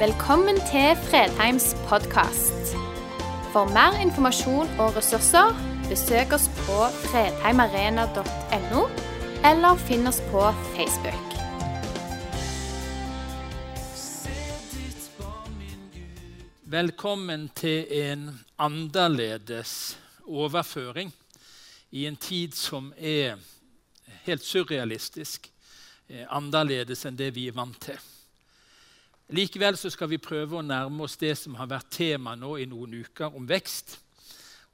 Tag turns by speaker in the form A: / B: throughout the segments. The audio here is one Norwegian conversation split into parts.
A: Velkommen til Fredheims podkast. For mer informasjon og ressurser, besøk oss på fredheimarena.no, eller finn oss på Facebook.
B: Velkommen til en annerledes overføring i en tid som er helt surrealistisk, eh, annerledes enn det vi er vant til. Likevel så skal vi prøve å nærme oss det som har vært tema nå i noen uker, om vekst.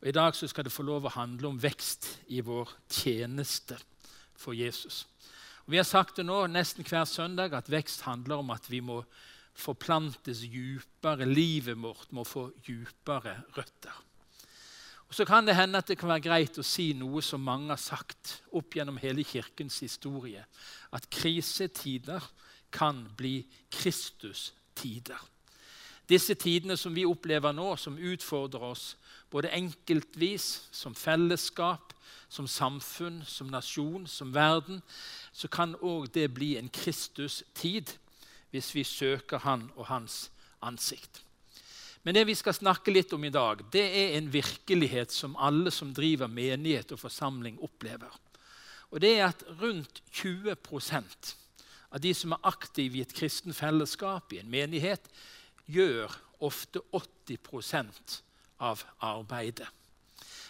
B: Og I dag så skal det få lov å handle om vekst i vår tjeneste for Jesus. Og vi har sagt det nå nesten hver søndag at vekst handler om at vi må forplantes djupere. Livet vårt må få djupere røtter. Og Så kan det hende at det kan være greit å si noe som mange har sagt opp gjennom hele kirkens historie. At krisetider kan bli Kristus-tider. Disse tidene som vi opplever nå, som utfordrer oss både enkeltvis, som fellesskap, som samfunn, som nasjon, som verden, så kan òg det bli en Kristus-tid hvis vi søker Han og Hans ansikt. Men det vi skal snakke litt om i dag, det er en virkelighet som alle som driver menighet og forsamling, opplever. Og det er at rundt 20 av de som er aktive i et kristen fellesskap, i en menighet, gjør ofte 80% av arbeidet.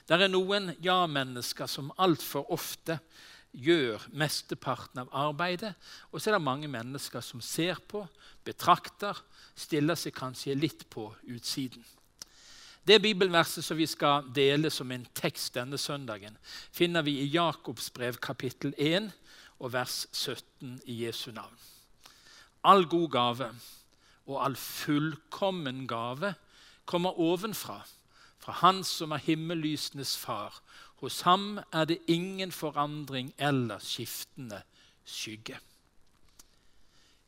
B: Det er noen ja-mennesker som altfor ofte gjør mesteparten av arbeidet. Og så er det mange mennesker som ser på, betrakter, stiller seg kanskje litt på utsiden. Det bibelverset som vi skal dele som en tekst denne søndagen, finner vi i Jakobs brev kapittel 1 og vers 17 i Jesu navn. All god gave og all fullkommen gave kommer ovenfra, fra Han som er himmellysenes far. Hos ham er det ingen forandring eller skiftende skygge.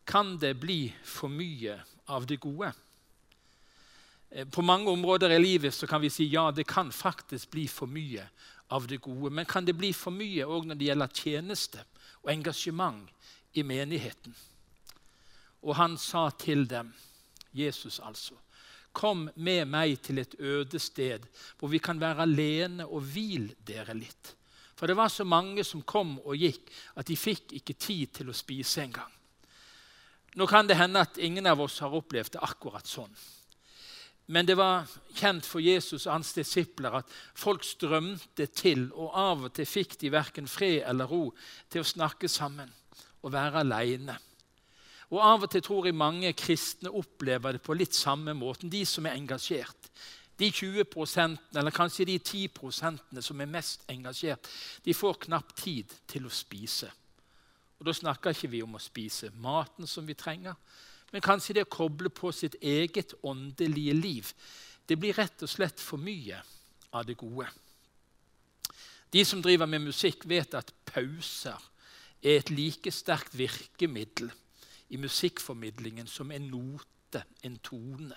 B: Kan det bli for mye av det gode? Eh, på mange områder i livet så kan vi si ja, det kan faktisk bli for mye av det gode. Men kan det bli for mye òg når det gjelder tjeneste og engasjement i menigheten? Og han sa til dem, Jesus altså, kom med meg til et øde sted hvor vi kan være alene og hvil dere litt. For det var så mange som kom og gikk at de fikk ikke tid til å spise engang. Nå kan det hende at ingen av oss har opplevd det akkurat sånn. Men det var kjent for Jesus og hans disipler at folk strømte til, og av og til fikk de verken fred eller ro til å snakke sammen og være aleine. Og Av og til tror jeg mange kristne opplever det på litt samme måten. De som er engasjert. De 20% eller kanskje de 10% som er mest engasjert, de får knapt tid til å spise. Og Da snakker ikke vi om å spise maten som vi trenger, men kanskje det å koble på sitt eget åndelige liv. Det blir rett og slett for mye av det gode. De som driver med musikk, vet at pauser er et like sterkt virkemiddel i musikkformidlingen som en note, en tone.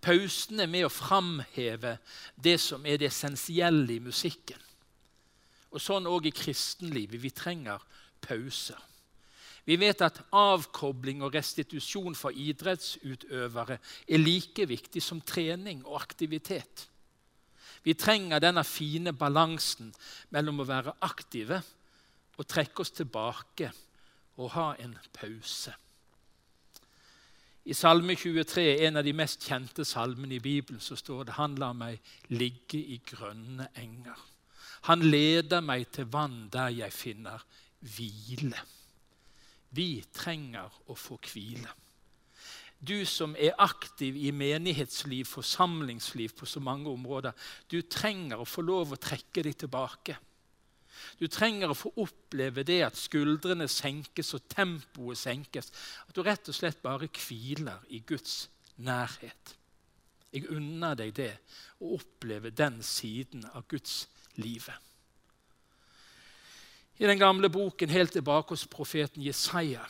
B: Pausen er med å framheve det som er det essensielle i musikken. Og Sånn òg i kristenlivet. Vi trenger pauser. Vi vet at avkobling og restitusjon for idrettsutøvere er like viktig som trening og aktivitet. Vi trenger denne fine balansen mellom å være aktive og trekke oss tilbake og ha en pause. I Salme 23, en av de mest kjente salmene i Bibelen, så står det han lar meg ligge i grønne enger. Han leder meg til vann der jeg finner hvile. Vi trenger å få hvile. Du som er aktiv i menighetsliv, forsamlingsliv på så mange områder, du trenger å få lov å trekke deg tilbake. Du trenger å få oppleve det at skuldrene senkes og tempoet senkes. At du rett og slett bare hviler i Guds nærhet. Jeg unner deg det, å oppleve den siden av Guds livet. I den gamle boken helt tilbake hos profeten Jesaja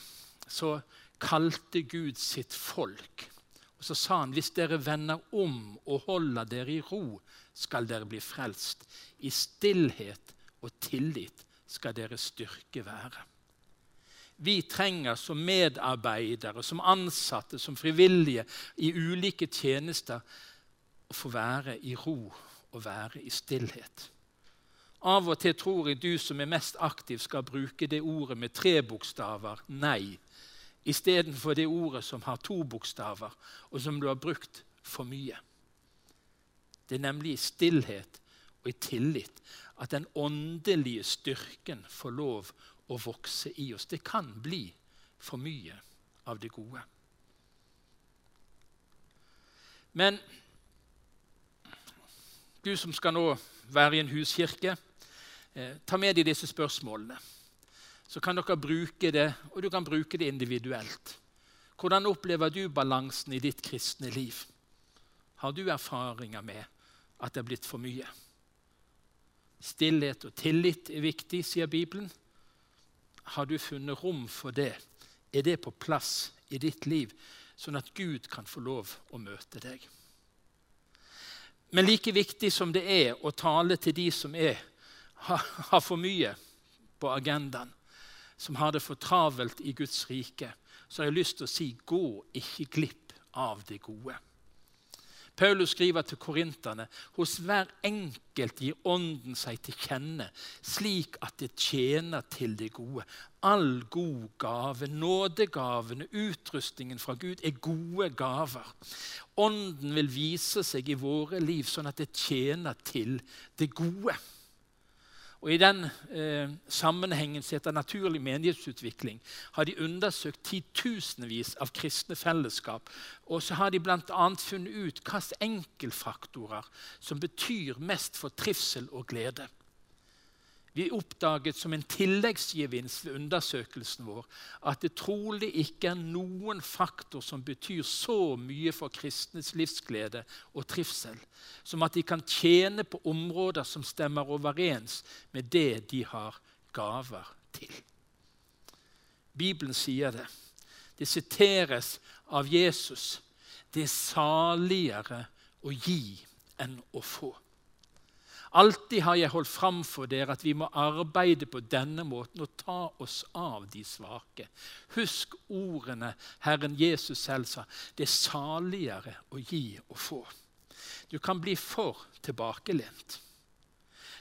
B: så kalte Gud sitt folk. Og Så sa han hvis dere vender om og holder dere i ro, skal dere bli frelst. I stillhet og tillit skal deres styrke være. vi trenger som medarbeidere, som ansatte, som frivillige i ulike tjenester å få være i ro og være i stillhet. Av og til tror jeg du som er mest aktiv, skal bruke det ordet med tre bokstaver nei, istedenfor det ordet som har to bokstaver, og som du har brukt for mye. Det er nemlig i stillhet og i tillit at den åndelige styrken får lov å vokse i oss. Det kan bli for mye av det gode. Men du som skal nå være i en huskirke, ta med deg disse spørsmålene. Så kan dere bruke det, og du kan bruke det individuelt. Hvordan opplever du balansen i ditt kristne liv? Har du erfaringer med at det er blitt for mye? Stillhet og tillit er viktig, sier Bibelen. Har du funnet rom for det? Er det på plass i ditt liv, sånn at Gud kan få lov å møte deg? Men like viktig som det er å tale til de som er, har for mye på agendaen, som har det for travelt i Guds rike, så har jeg lyst til å si gå ikke glipp av det gode. Paulus skriver til korinterne hos hver enkelt gir Ånden seg til kjenne, slik at det tjener til det gode. All god gave, nådegavene, utrustningen fra Gud er gode gaver. Ånden vil vise seg i våre liv sånn at det tjener til det gode. Og I den eh, sammenhengen som heter naturlig menighetsutvikling, har de undersøkt titusenvis av kristne fellesskap. Og så har de bl.a. funnet ut hvilke enkeltfaktorer som betyr mest for trivsel og glede. Vi oppdaget som en tilleggsgevinst ved undersøkelsen vår at det trolig ikke er noen faktor som betyr så mye for kristnes livsglede og trivsel som at de kan tjene på områder som stemmer overens med det de har gaver til. Bibelen sier det. Det siteres av Jesus. Det er saligere å gi enn å få. Alltid har jeg holdt fram for dere at vi må arbeide på denne måten og ta oss av de svake. Husk ordene Herren Jesus selv sa. Det er saligere å gi og få. Du kan bli for tilbakelent.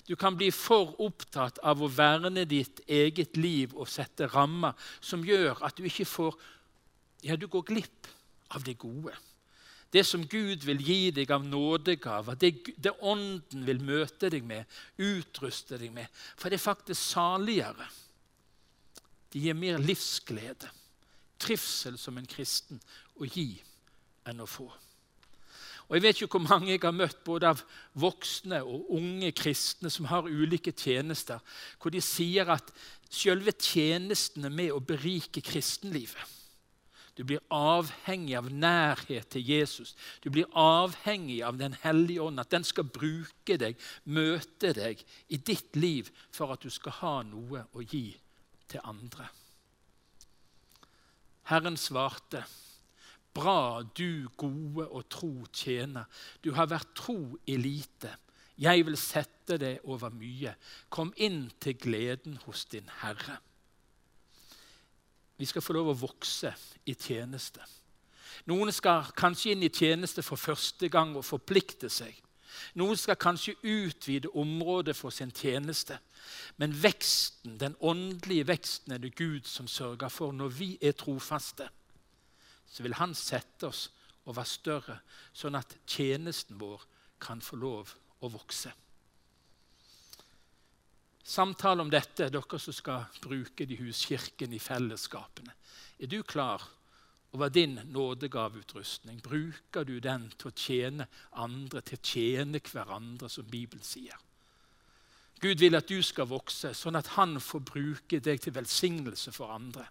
B: Du kan bli for opptatt av å verne ditt eget liv og sette rammer som gjør at du ikke får Ja, du går glipp av det gode det som Gud vil gi deg av nådegaver, det, det Ånden vil møte deg med, utruste deg med. For det er faktisk saligere. Det gir mer livsglede, trivsel som en kristen, å gi enn å få. Og Jeg vet ikke hvor mange jeg har møtt både av voksne og unge kristne som har ulike tjenester, hvor de sier at selve tjenesten er med å berike kristenlivet. Du blir avhengig av nærhet til Jesus. Du blir avhengig av Den hellige ånd, at den skal bruke deg, møte deg i ditt liv for at du skal ha noe å gi til andre. Herren svarte, Bra, du gode og tro tjener. Du har vært tro i lite. Jeg vil sette deg over mye. Kom inn til gleden hos din Herre. Vi skal få lov å vokse i tjeneste. Noen skal kanskje inn i tjeneste for første gang og forplikte seg. Noen skal kanskje utvide området for sin tjeneste. Men veksten, den åndelige veksten er det Gud som sørger for. Når vi er trofaste, så vil Han sette oss og være større, sånn at tjenesten vår kan få lov å vokse. Samtale om dette, dere som skal bruke de huskirken i fellesskapene. Er du klar over din nådegaveutrustning? Bruker du den til å tjene andre, til å tjene hverandre, som Bibelen sier? Gud vil at du skal vokse, sånn at han får bruke deg til velsignelse for andre.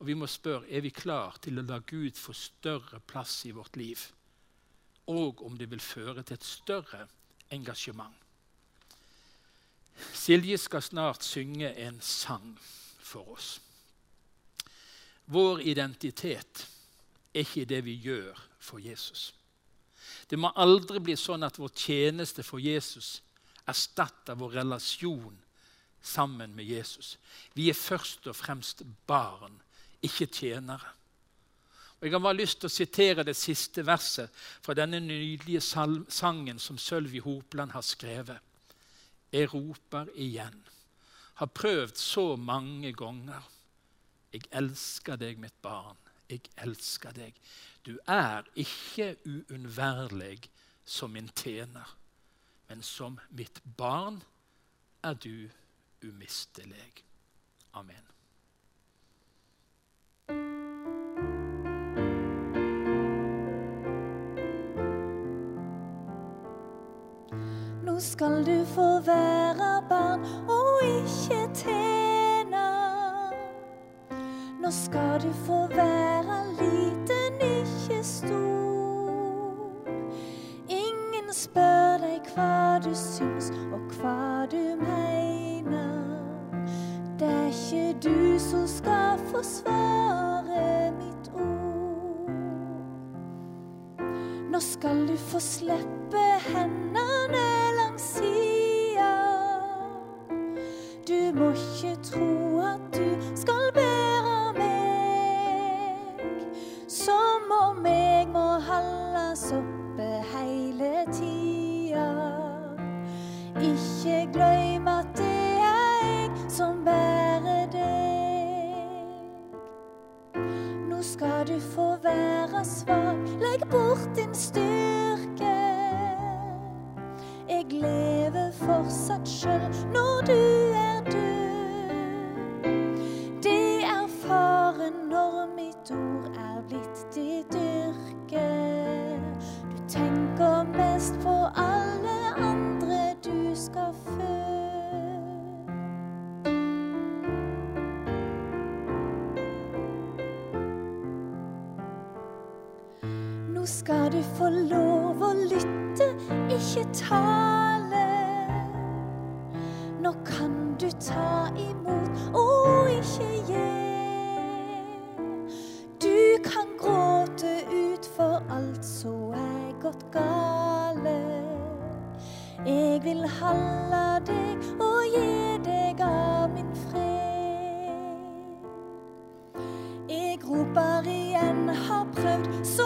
B: Og Vi må spørre er vi klar til å la Gud få større plass i vårt liv, og om det vil føre til et større engasjement. Silje skal snart synge en sang for oss. Vår identitet er ikke det vi gjør for Jesus. Det må aldri bli sånn at vår tjeneste for Jesus erstatter vår relasjon sammen med Jesus. Vi er først og fremst barn, ikke tjenere. Og Jeg har bare lyst til å sitere det siste verset fra denne nydelige sangen som Sølvi Hopland har skrevet. Jeg roper igjen, har prøvd så mange ganger. Jeg elsker deg, mitt barn. Jeg elsker deg. Du er ikke uunnværlig som min tjener, men som mitt barn er du umistelig. Amen.
C: Skal du få være barn og ikke tjener. Nå skal du få være liten, ikke stor. Ingen spør deg hva du syns og hva du mener. Det er ikke du som skal forsvare mitt ord. Nå skal du få slippe hendene må holdes oppe hele tida. Ikke glem at det er jeg som bærer deg. Nå skal du få være svak, legg bort din styrke. Jeg lever fortsatt sjøl når du ikke tale. Nå kan du ta imot og ikke gi. Du kan gråte ut for alt som er gått gale. Jeg vil holde deg og gi deg av min fred. Jeg roper igjen, har prøvd så